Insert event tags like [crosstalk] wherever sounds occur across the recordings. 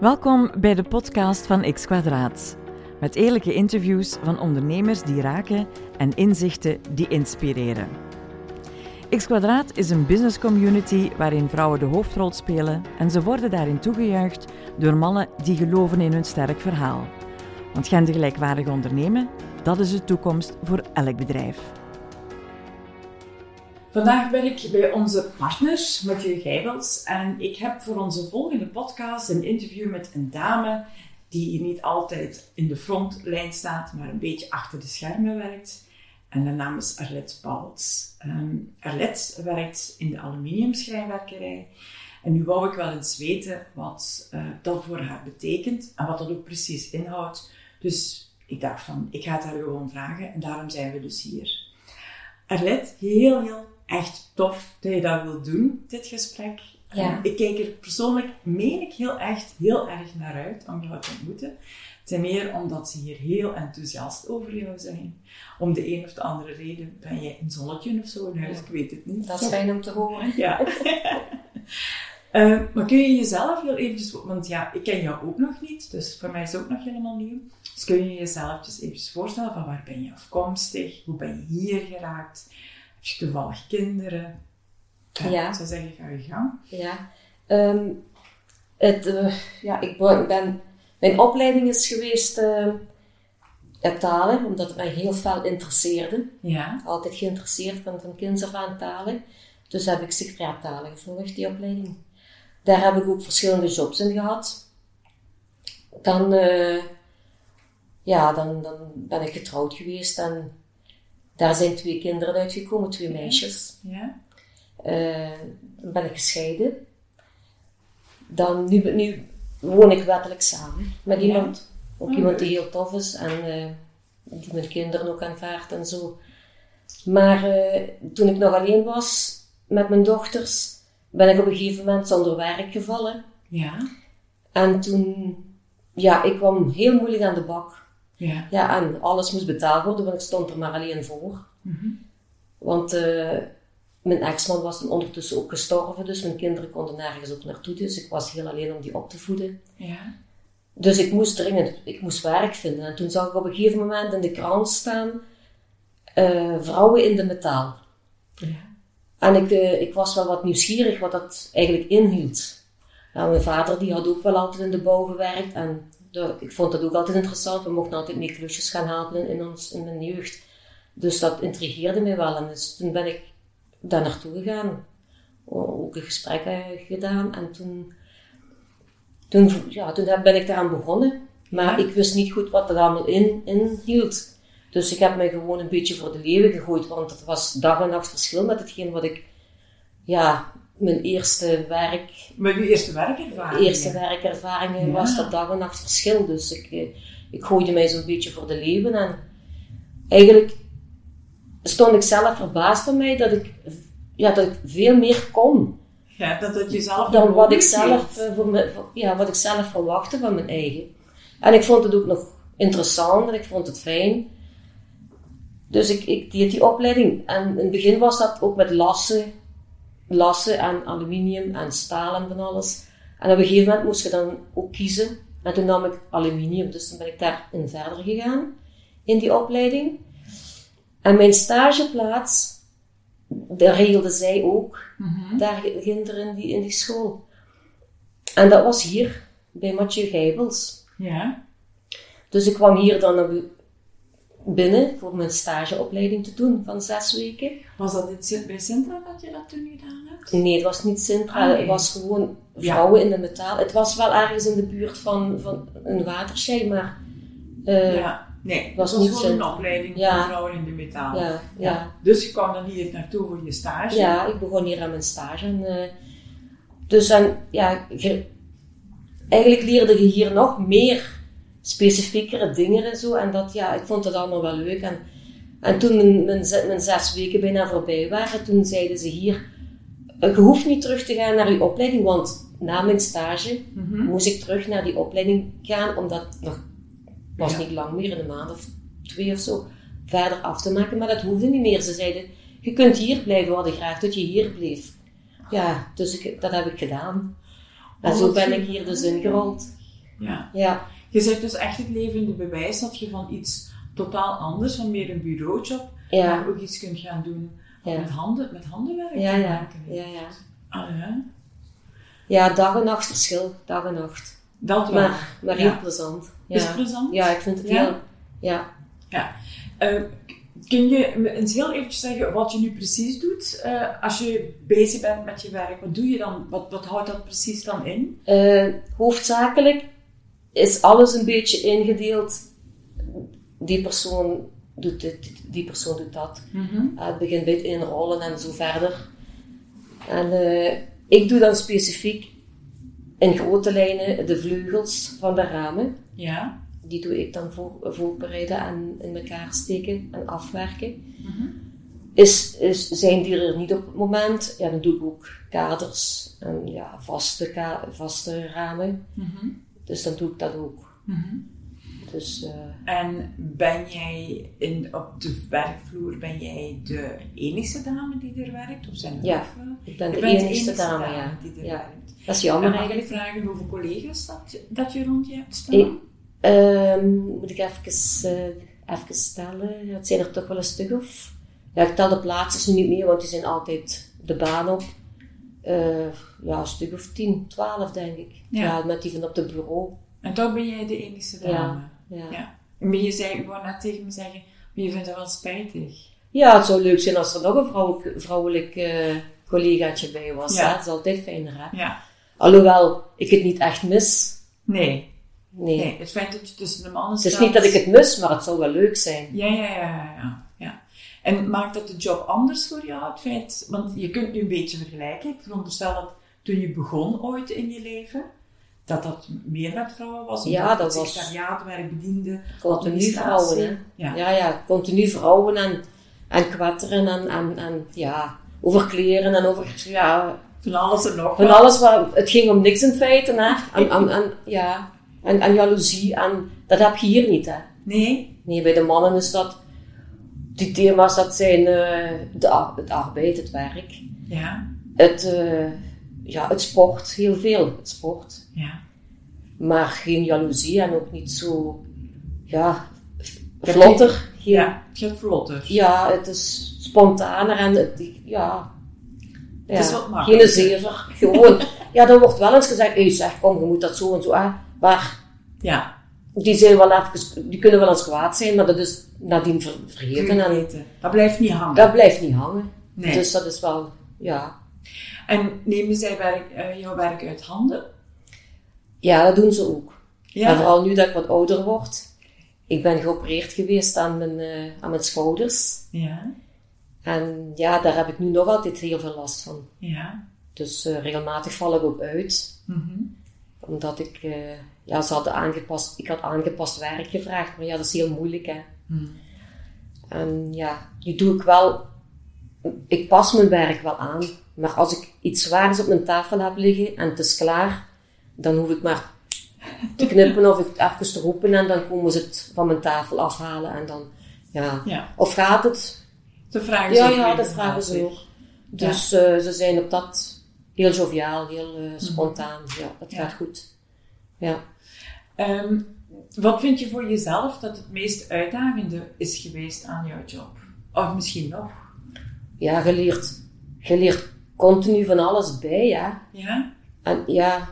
Welkom bij de podcast van X Kwadraat. Met eerlijke interviews van ondernemers die raken en inzichten die inspireren. X Kwadraat is een business community waarin vrouwen de hoofdrol spelen en ze worden daarin toegejuicht door mannen die geloven in hun sterk verhaal. Want gendergelijkwaardig ondernemen, dat is de toekomst voor elk bedrijf. Vandaag ben ik bij onze partners, Mathieu Gijbels. En ik heb voor onze volgende podcast een interview met een dame die niet altijd in de frontlijn staat, maar een beetje achter de schermen werkt. En de naam is Arlette Pauls. Um, Arlette werkt in de aluminiumschrijnwerkerij. En nu wou ik wel eens weten wat uh, dat voor haar betekent en wat dat ook precies inhoudt. Dus ik dacht van, ik ga het haar gewoon vragen en daarom zijn we dus hier. Arlette, heel, heel echt tof dat je dat wilt doen, dit gesprek. Ja. Ik kijk er persoonlijk, meen ik heel echt, heel erg naar uit om jou te ontmoeten. Ten meer omdat ze hier heel enthousiast over jou zijn. Om de een of de andere reden ben jij een zonnetje of zo in huis, ik weet het niet. Dat is fijn om te horen. Ja. uh, [laughs] maar kun je jezelf heel eventjes, want ja, ik ken jou ook nog niet, dus voor mij is het ook nog helemaal nieuw. Dus kun je jezelf dus even voorstellen van waar ben je afkomstig, hoe ben je hier geraakt, je toevallig kinderen? Ja. Ik zou zeggen, ga je gang. Ja. Um, het, uh, ja, ik ben, mijn opleiding is geweest uh, talen, omdat het mij heel veel interesseerde. Ja. Altijd geïnteresseerd van, van kinds af aan talen. Dus heb ik secretariattalen gevolgd, die opleiding. Daar heb ik ook verschillende jobs in gehad. Dan, uh, ja, dan, dan ben ik getrouwd geweest en daar zijn twee kinderen uitgekomen, twee meisjes. Ja. Uh, dan ben ik gescheiden. Dan, nu, nu woon ik wettelijk samen met iemand. Ook oh, iemand die heel tof is en uh, die mijn kinderen ook aanvaardt en zo. Maar uh, toen ik nog alleen was met mijn dochters, ben ik op een gegeven moment zonder werk gevallen. Ja. En toen, ja, ik kwam heel moeilijk aan de bak. Ja. ja, en alles moest betaald worden, want ik stond er maar alleen voor. Mm Want uh, mijn ex-man was dan ondertussen ook gestorven, dus mijn kinderen konden nergens ook naartoe. Dus ik was heel alleen om die op te voeden. Ja. Dus ik moest dringend, ik moest werk vinden. En toen zag ik op een gegeven moment in de krant staan, uh, vrouwen in de metaal. Ja. En ik, uh, ik was wel wat nieuwsgierig wat dat eigenlijk inhield. Nou, mijn vader die had ook wel altijd in de bouw gewerkt en ik vond dat ook altijd interessant. We mochten altijd mee klusjes gaan helpen in, ons, in mijn jeugd. Dus dat intrigeerde mij wel. En dus toen ben ik daar naartoe gegaan. Ook een gesprek gedaan. En toen, toen, ja, toen ben ik daaraan begonnen. Maar ik wist niet goed wat er allemaal in, in hield. Dus ik heb mij gewoon een beetje voor de leeuwen gegooid. Want het was dag en nacht verschil met hetgeen wat ik ja, mijn eerste werk... Mijn eerste werkervaring? Eerste werkervaring was dat dag en nacht verschil. Dus ik, eh, ik gooide mij zo'n beetje voor de leven. En eigenlijk stond ik zelf verbaasd van mij dat ik, ja, dat ik veel meer kon. Ja, dat het jezelf Dan wat ik zelf, eh, voor me, ja, wat ik zelf verwachtte van mijn eigen. En ik vond het ook nog interessant en ik vond het fijn. Dus ik, ik deed die opleiding. En in het begin was dat ook met lassen lassen en aluminium en staal en van alles. En op een gegeven moment moest je dan ook kiezen. En toen nam ik aluminium, dus toen ben ik daarin verder gegaan, in die opleiding. En mijn stageplaats, daar regelde zij ook, mm daar ginder in die, in die school. En dat was hier, bij Mathieu Gijbels. Ja. Dus ik kwam hier dan binnen voor mijn stageopleiding te doen van zes weken. Was dat dit bij Sintra dat je dat toen gedaan hebt? Nee, het was niet Sintra. Ah, Het was gewoon vrouwen in de metaal. Het was wel ergens in de buurt van, van een watershed, maar... Uh, ja. Nee, het was, was niet gewoon een opleiding ja. voor vrouwen in de metaal. Ja, ja. Dus je kwam dan hier naartoe voor je stage? Ja, ik begon hier aan mijn stage. En, uh, dus en, ja, eigenlijk leerde je hier nog meer specifiekere dingen en zo. En dat, ja, ik vond het allemaal wel leuk. En, en toen mijn, mijn, zes weken bijna voorbij waren, toen zeiden ze hier, je hoeft niet terug te gaan naar je opleiding, want na mijn stage mhm. moest ik terug naar die opleiding gaan, omdat nog, was niet lang meer, een maand of twee of zo, verder af te maken. Maar dat hoefde niet meer. Ze zeiden, je kunt hier blijven, we hadden graag dat je hier bleef. Ja, dus ik, dat heb ik gedaan. En oh, zo ben ik hier dus ingerold. Ja. ja. Je zet dus echt het levende bewijs dat je van iets totaal anders, van meer een bureaujob, ja. ook iets kunt gaan doen ja. met, handen, met handenwerk ja, ja. Ja, ja. Ah, ja. ja, dag en nacht verschil. Dag en nacht. Dat wel. Maar, maar heel plezant. Is het plezant? Ja, ik vind het heel... Ja. ja. Uh, kun je eens heel eventjes zeggen wat je nu precies doet uh, als je bezig bent met je werk? Wat doe je dan? Wat, wat houdt dat precies dan in? Uh, hoofdzakelijk is alles een beetje ingedeeld. Die persoon doet dit, die persoon doet dat. Mm het begint bij het inrollen en zo verder. En ik doe dan specifiek in grote lijnen de vleugels van de ramen. Ja. Die doe ik dan voor, voorbereiden en in elkaar steken en afwerken. Mhm. is, is, zijn die er niet op het moment, ja, dan doe ik ook kaders en ja, vaste, ka vaste ramen. Mhm. Dus dan doe ik dat ook. Mhm. Dus, uh, en ben jij in, op de werkvloer ben jij de enige dame die er werkt? Of zijn er ja, ik ben de, enige, dame, ja. die er ja. werkt. Dat is jammer en eigenlijk. vragen hoeveel collega's dat, dat je rond je hebt staan? Ik, um, moet ik even, uh, even stellen. Het zijn er toch wel een stuk of... Ja, ik tel de plaatsen niet meer, want die zijn altijd de baan op. Uh, ja, een stuk of 10, 12 denk ik. Ja. ja. met die van op het bureau. En toch ben jij de enige dame? Ja. ja. Maar je zei, wou net tegen me zeggen, maar je vindt dat wel spijtig. Ja, het zou leuk zijn als er nog een vrouwelijk, vrouwelijk uh, collegaatje bij was. Ja. Dat is altijd fijner, hè? Ja. Alhoewel ik het niet echt mis. Nee. Nee. nee. Het feit dat je tussen de mannen staat... Het is niet dat ik het mis, maar het zou wel leuk zijn. Ja, ja, ja, ja. En maakt dat de job anders voor jou? Het feit... Want je kunt nu een beetje vergelijken. Ik veronderstel dat toen je begon ooit in je leven dat dat meer met vrouwen was? Ja, dat was... Secretariaatwerk, bediende, Continu vrouwen, Ja. ja, ja, continu vrouwen en, en kwatteren en, en, en ja, over kleren en over, ja... Van alles en nog Van alles, wat, het ging om niks in feite, hè. En, en, en ja, en, en jaloezie, en dat heb je hier niet, hè. Nee? Nee, bij de mannen is dat... Die thema's, dat zijn uh, de, het arbeid, het werk. Ja. Het... Uh, ja, het sport, heel veel, het sport. Ja. Maar geen jaloezie en ook niet zo, ja, vlotter. Geen, ja, geen vlotter. Ja, het is spontaner en het, ja, ja, het is wat Geen zever, gewoon. [laughs] ja, dan wordt wel eens gezegd, hé zeg, kom, je moet dat zo en zo aan. Maar, ja. Die, zijn wel even, die kunnen wel eens kwaad zijn, maar dat is nadien vergeten. En, dat blijft niet hangen. Dat blijft niet hangen. Nee. Dus dat is wel, ja. En nemen zij werk, uh, jouw werk uit handen? Ja, dat doen ze ook. Ja. En vooral nu dat ik wat ouder word. Ik ben geopereerd geweest aan mijn, uh, aan mijn schouders. Ja. En ja, daar heb ik nu nog altijd heel veel last van. Ja. Dus uh, regelmatig val ik ook uit. Mm Omdat ik, ja, ze hadden aangepast, ik had aangepast werk gevraagd, maar ja, dat is heel moeilijk hè. Mm. En ja, die doe ik wel, ik pas mijn werk wel aan. Maar als ik iets zwaars op mijn tafel heb liggen en het is klaar, dan hoef ik maar te knippen of ik even te roepen en dan komen ze het van mijn tafel afhalen en dan, ja. ja. Of gaat het? De vragen ja, ja, de vragen ze ook. Dus uh, ze zijn op dat heel joviaal, heel uh, spontaan. Ja, het gaat goed. Ja. Um, wat vind je voor jezelf dat het meest uitdagende is geweest aan jouw job? Of misschien nog? Ja, geleerd. Geleerd continu van alles bij, ja. Ja? En ja,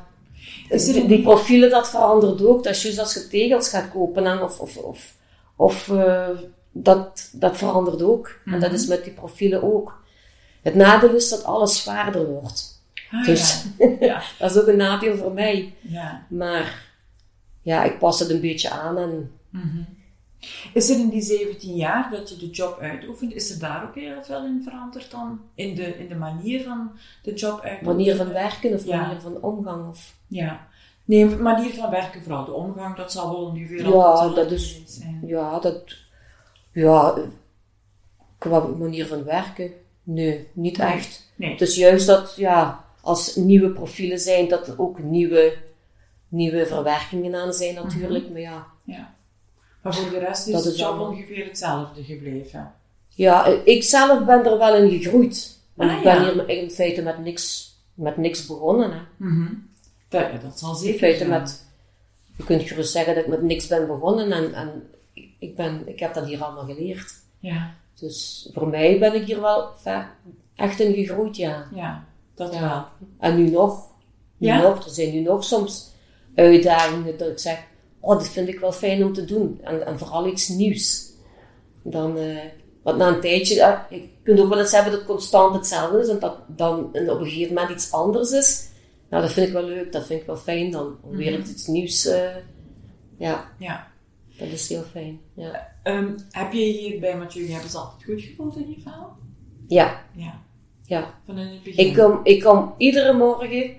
die, die profielen, dat verandert ook. Dat is juist als je tegels gaat kopen en of, of, of, of uh, dat, dat verandert ook. En dat is mhm. met die profielen ook. Het nadeel is dat alles zwaarder wordt. Ah, dus ja. ja. [laughs] dat is ook een nadeel voor mij. Ja. Maar ja, ik pas het een beetje aan en... Mm is er in die 17 jaar dat je de job uitoefent, is er daar ook heel veel in veranderd dan? In de, in de manier van de job uitoefenen? Manier van werken of manier van omgang? Of... Ja. Nee, manier van werken vooral. De omgang, dat zal wel ongeveer ja, dat is, zijn. Ja, dat... Ja, qua manier van werken, nee, niet echt. Nee. Het is juist dat, ja, als nieuwe profielen zijn, dat er ook nieuwe, nieuwe verwerkingen aan zijn natuurlijk. Mhm. Maar ja, ja. Maar voor de rest is, het job ongeveer hetzelfde gebleven. Ja, ik zelf ben er wel in gegroeid. Want ah, ik ben hier in feite met niks, met niks begonnen. Hè. Mm -hmm. dat, dat zal zeker In feite met, je kunt gerust zeggen dat ik met niks ben begonnen en, en ik, ben, ik heb dat hier allemaal geleerd. Ja. Dus voor mij ben ik hier wel echt in gegroeid, ja. Ja, dat wel. En nu nog. Nu ja? nog. Er zijn nu nog soms uitdagingen dat ik zeg, oh, dat vind ik wel fijn om te doen. En, en vooral iets nieuws. Dan, uh, want na een tijdje, uh, je kunt ook wel eens hebben dat het constant hetzelfde is en dat dan op een gegeven moment iets anders is. Nou, dat vind ik wel leuk, dat vind ik wel fijn dan. Om weer mhm. iets nieuws, uh, ja. ja. Dat is heel fijn, ja. Um, heb je hier bij Mathieu, hebben ze altijd goed gevoeld in je verhaal? Ja. Ja. Ja. Van in het begin? Ik kom, ik kom iedere morgen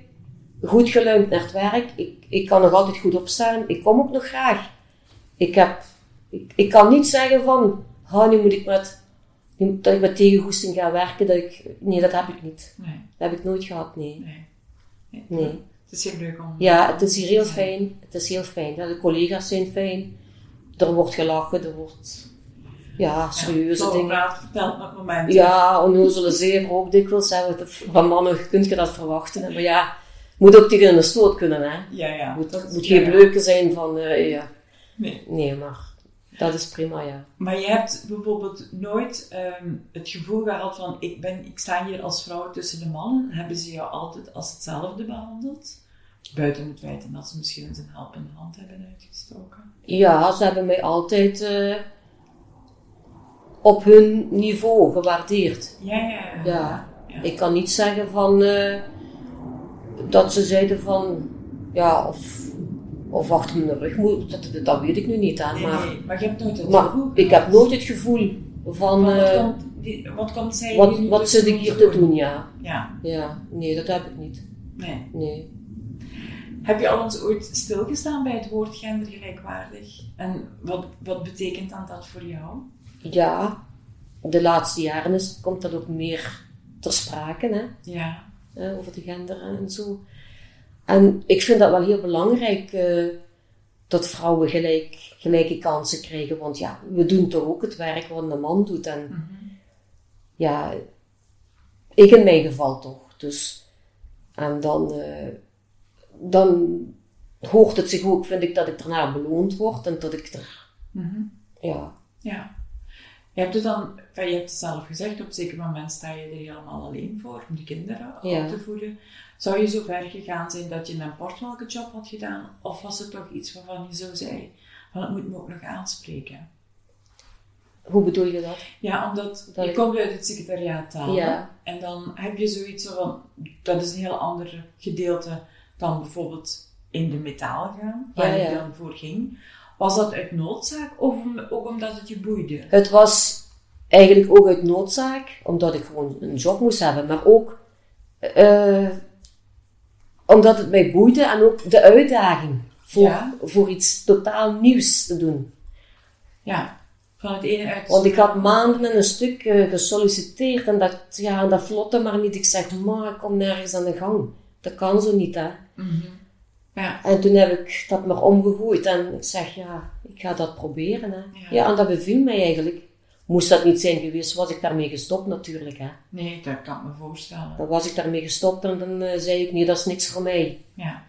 goed geluimd naar het werk. Ik, ik kan nog altijd goed opstaan. Ik kom ook nog graag. Ik, heb, ik, ik kan niet zeggen van, oh, nu moet ik met, dat ik met tegengoesting ga werken. Dat ik, nee, dat heb ik niet. Nee. Dat heb ik nooit gehad, nee. Nee. nee. Het is heel leuk om... Ja, het is hier heel fijn. Het is heel fijn. De collega's zijn fijn. Er wordt gelachen, er wordt... Ja, serieuze ja, dingen. vertelt met momenten. Ja, onnozele zeer ook dikwijls. Van mannen kun je dat verwachten. Maar ja, moet ook tegen een stoot kunnen, hè? Ja, ja. Moet, moet geen leuke zijn van, uh, ja. Nee. Nee, maar dat is prima, ja. Maar je hebt bijvoorbeeld nooit um, het gevoel gehad van, ik, ben, ik sta hier als vrouw tussen de mannen. Hebben ze jou altijd als hetzelfde behandeld? Buiten het feit dat ze misschien eens een helpende hand hebben uitgestoken. Ja, ze hebben mij altijd uh, op hun niveau gewaardeerd. Ja, ja, ja. Ik kan niet zeggen van... Uh, dat ze zeiden van, ja, of, of achter mijn rug moet, dat, dat weet ik nu niet aan. Maar, nee, maar je hebt nooit het maar gevoel. Ik heb nooit het gevoel van. wat, uh, komt, die, wat komt zij Wat, wat zit ik hier te doen, ja. ja. Ja, nee, dat heb ik niet. Nee. Nee. Heb je al eens ooit stilgestaan bij het woord gendergelijkwaardig? En wat, wat betekent dan dat voor jou? Ja, de laatste jaren is, komt dat ook meer ter sprake, hè? Ja over de gender en zo. En ik vind dat wel heel belangrijk uh, dat vrouwen gelijk, gelijke kansen krijgen. Want ja, we doen toch ook het werk wat een man doet. En mm -hmm. ja, ik in mijn geval toch. Dus, en dan, uh, dan hoort het zich ook, vind ik, dat ik daarna beloond word en dat ik er, mm -hmm. ja. Ja. Je hebt het dan, je hebt het zelf gezegd, op een zeker moment sta je er helemaal alleen voor om die kinderen op te voeden. Zou je zo ver gegaan zijn dat je een portwelke job had gedaan? Of was het toch iets waarvan je zo zei, van het moet me ook nog aanspreken? Hoe bedoel je dat? Ja, omdat je komt uit het secretariaat taal. Ja. En dan heb je zoiets van, dat is een heel ander gedeelte dan bijvoorbeeld in de metaal gaan, waar ja, je dan voor ging. Was dat uit noodzaak of ook omdat het je boeide? Het was eigenlijk ook uit noodzaak, omdat ik gewoon een job moest hebben, maar ook uh, omdat het mij boeide en ook de uitdaging voor, ja. voor iets totaal nieuws te doen. Ja, van het ene uit. Want ik had maanden en een stuk uh, gesolliciteerd en dat, ja, dat vlotte maar niet. Ik zeg, maar ik kom nergens aan de gang. Dat kan zo niet, hè. Mm -hmm. Ja. En toen heb ik dat maar omgegooid en ik zeg, ja, ik ga dat proberen. Hè. Ja. ja, en dat beviel mij eigenlijk. Moest dat niet zijn geweest, was ik daarmee gestopt natuurlijk. Hè. Nee, dat kan ik me voorstellen. Dan was ik daarmee gestopt en dan uh, zei ik, nee, dat is niks voor mij. Ja.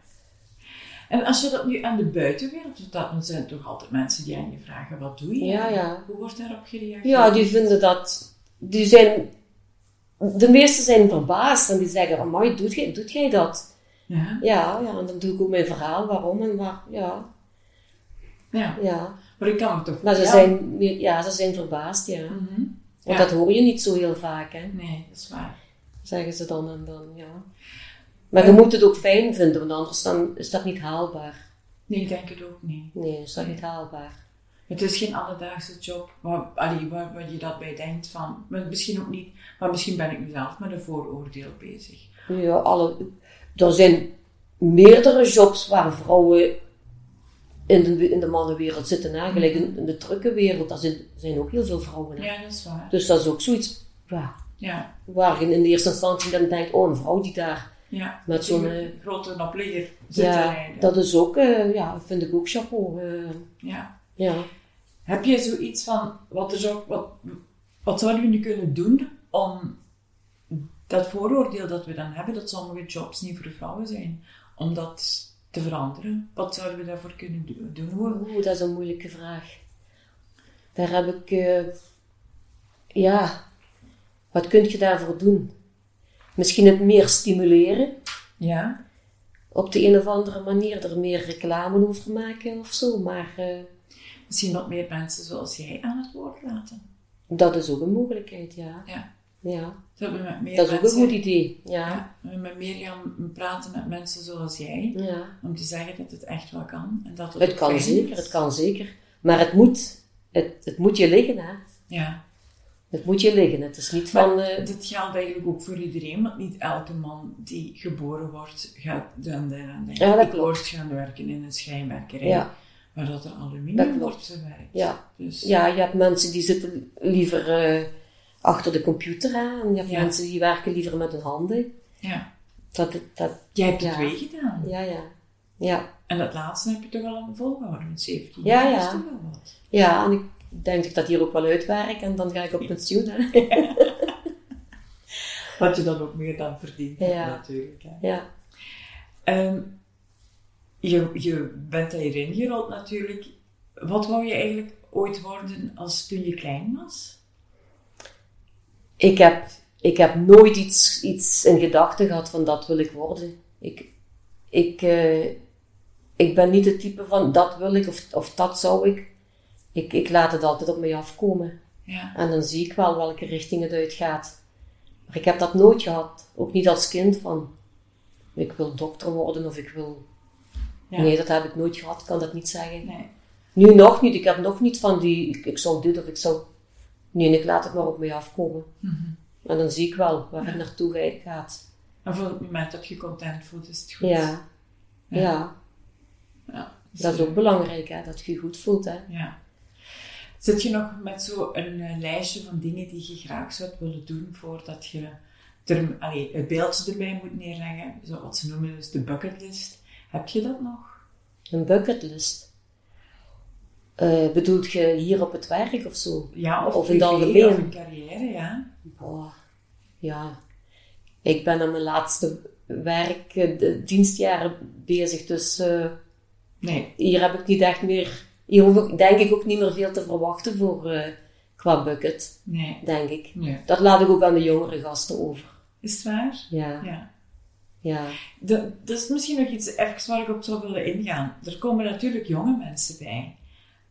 En als je dat nu aan de buitenwereld doet, dan zijn er toch altijd mensen die aan je vragen, wat doe je? Ja, ja. Hoe wordt daarop gereageerd? Ja, die vinden dat, die zijn, de meesten zijn verbaasd en die zeggen, amai, doet jij, doet jij dat? Ja. ja, ja, en dan doe ik ook mijn verhaal, waarom en waar, ja. Ja. ja. Maar ik kan het toch Maar ze, ja. zijn, ja, ze zijn verbaasd, ja. Mm -hmm. Want ja. dat hoor je niet zo heel vaak, hè. Nee, dat is waar. Zeggen ze dan en dan, ja. Maar je moet het ook fijn vinden, want anders dan is dat niet haalbaar. Nee, ik denk het ook niet. Nee, is dat niet haalbaar. Het is geen alledaagse job waar, allee, waar, waar je dat bij denkt van, maar misschien ook niet, maar misschien ben ik nu zelf met een vooroordeel bezig. Ja, alle, er zijn meerdere jobs waar vrouwen in de, in de mannenwereld zitten. Hè? Gelijk in, in de drukke wereld, daar zijn, zijn ook heel veel vrouwen. Hè? Ja, dat is waar. Dus dat is ook zoiets ja, ja. waar je in de eerste instantie dan denkt, oh, een vrouw die daar ja, met zo'n... Uh, grote opligger zit ja, rijden. dat is ook, uh, ja, vind ik ook chapeau. Uh, ja. ja. Heb je zoiets van, wat, er zou, wat, wat zouden we nu kunnen doen om dat vooroordeel dat we dan hebben, dat sommige jobs niet voor vrouwen zijn, om dat te veranderen? Wat zouden we daarvoor kunnen doen? Oeh, dat is een moeilijke vraag. Daar heb ik, uh, ja, wat kun je daarvoor doen? Misschien het meer stimuleren. Ja. Op de een of andere manier er meer reclame over maken of zo, maar... Uh, Misschien wat meer mensen zoals jij aan het woord laten. Dat is ook een mogelijkheid, ja. Ja. Ja. Dat, we met meer dat is mensen, ook een goed idee, ja. ja. We met meer gaan praten met mensen zoals jij. Ja. Om te zeggen dat het echt wel kan. En dat het, het kan zeker, het kan zeker. Maar het moet, het, het moet je liggen, hè. Ja. Het moet je liggen. Het is niet van... Uh... Dit geldt eigenlijk ook voor iedereen, want niet elke man die geboren wordt gaat dan daaraan denken. Ja, dat ik klopt. word gaan werken in een schijnwerkerij. Ja. Maar dat er aluminium wordt verwerkt. Ja. Dus, ja, je hebt mensen die zitten liever uh, achter de computer aan. Je hebt Ja. mensen die werken liever met hun handen. ja. Dat, dat, Jij hebt Ja. twee gedaan. ja, ja. Ja, En dat laatste heb je toch al lang volgehouden, met 17 Ja, jaar. ja. Wat. ja, en ik denk dat ik dat hier ook wel uitwerk. En dan ga ik op pensioen, hè. [laughs] Wat je dan ook meer dan verdient, Ja. natuurlijk. Hè. Ja. Ehm, je, je bent hierin gerold natuurlijk. Wat wou je eigenlijk ooit worden als toen je klein was? Ik heb, ik heb nooit iets, iets in gedachten gehad van dat wil ik worden. Ik, ik, eh, ik ben niet het type van dat wil ik of, of dat zou ik. ik. Ik laat het altijd op mij afkomen. Ja. En dan zie ik wel welke richting het uitgaat. Maar ik heb dat nooit gehad. Ook niet als kind van ik wil dokter worden of ik wil. Ja. Nee, dat heb ik nooit gehad. Ik kan dat niet zeggen. Nee. Nu nog niet. Ik heb nog niet van die ik, ik zou dit of ik zou. Nee, ik laat het maar op mij afkomen. Mhm. En dan zie ik wel waar het naartoe ga- gaat. En voor het moment dat je content voelt, is het goed. Ja. Ja. Ja. Ja. Dat is ook belangrijk, hè, dat je je goed voelt. Hè. Ja. Zit je nog met zo'n uh, lijstje van dingen die je graag zou willen doen voordat je er, allee, het beeldje erbij moet neerleggen? Zo wat ze noemen dus de bucketlist. Heb je dat nog? Een bucketlist. Eh bedoelt je hier op het werk of zo? Ja, of, Of in het algemeen. Of een carrière, ja. Boah, ja. Ik ben aan mijn laatste werk, eh, de dienstjaren bezig, dus eh, Nee. hier heb ik niet echt meer... Hier hoef ik denk ik ook niet meer veel te verwachten voor qua bucket, Nee. denk ik. nee. Dat laat ik ook aan de jongere gasten over. Is het waar? Ja, Ja. ja. Dat, dat is misschien nog iets even waar ik op zou willen ingaan. Er komen natuurlijk jonge mensen bij.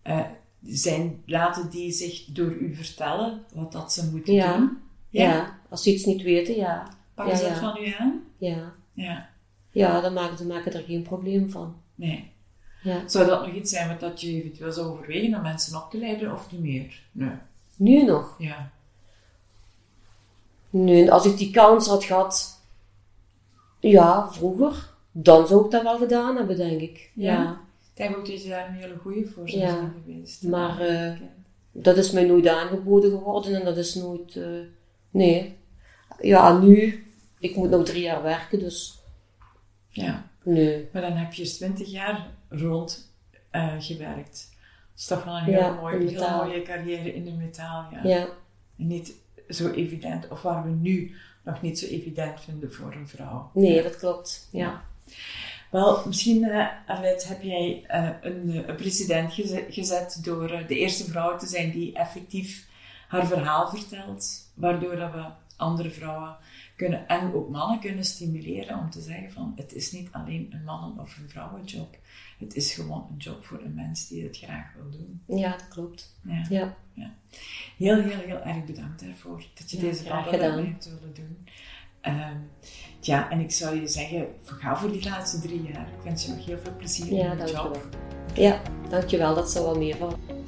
Eh, zijn, laten die zich door u vertellen wat dat ze moeten Ja. doen? Ja. als ze iets niet weten, ja. Pakken ze dat ja. van u aan? Ja, Ja. ja dan maken ze maken er geen probleem van. Nee. Ja. Zou dat nog iets zijn wat dat je eventueel zou overwegen om mensen op te leiden of niet meer? Nee. Nu nog. Ja. Nu, als ik die kans had gehad, ja, vroeger, dan zou ik dat wel gedaan hebben, denk ik. Ja? Ja. Ik denk ook dat je daar een hele goede voor Ja. geweest. Maar, eh, Dat is mij nooit aangeboden geworden en dat is nooit, eh, nee. Ja, nu, ik moet nog drie jaar werken, dus ja. nee. Maar dan heb je 20 jaar rond eh, gewerkt. Dat is toch wel een hele, Ja, heel metaal. mooie carrière in de metaal. Ja. Ja, En niet zo evident, of waar we nu nog niet zo evident vinden voor een vrouw. nee, Ja. dat klopt. Ja. Wel, misschien, Arlette, heb jij eh, een, eh, een precedent geze- gezet door de eerste vrouw te zijn die effectief haar verhaal vertelt, waardoor dat we andere vrouwen kunnen, en ook mannen kunnen stimuleren om te zeggen van het is niet alleen een mannen- of een vrouwenjob. Het is gewoon een job voor een mens die het graag wil doen. ja, dat klopt. Ja. Ja. Heel, heel, heel erg bedankt daarvoor dat je Ja, deze gedaan. hebt willen doen. Ehm, ja, en ik zou je zeggen, ga voor die laatste drie jaar. Ik wens je nog heel veel plezier Ja, in je job. Ja, dankjewel, dat zal wel meevallen.